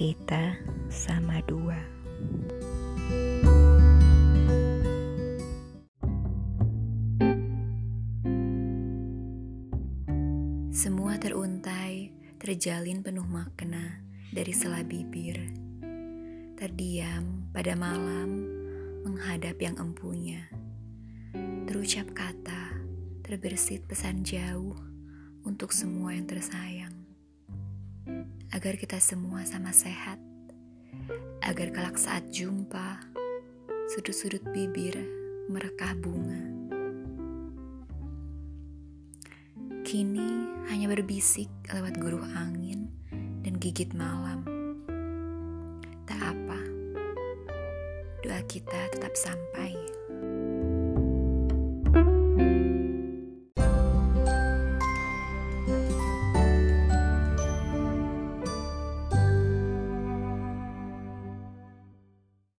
Kita sama dua. Semua teruntai, terjalin penuh makna dari sela bibir. Terdiam pada malam, menghadap yang empunya. Terucap kata, terbersit pesan jauh untuk semua yang tersayang. Agar kita semua sama sehat, agar kelak saat jumpa, sudut-sudut bibir merekah bunga. Kini hanya berbisik lewat guruh angin dan gigit malam. Tak apa, doa kita tetap sampai.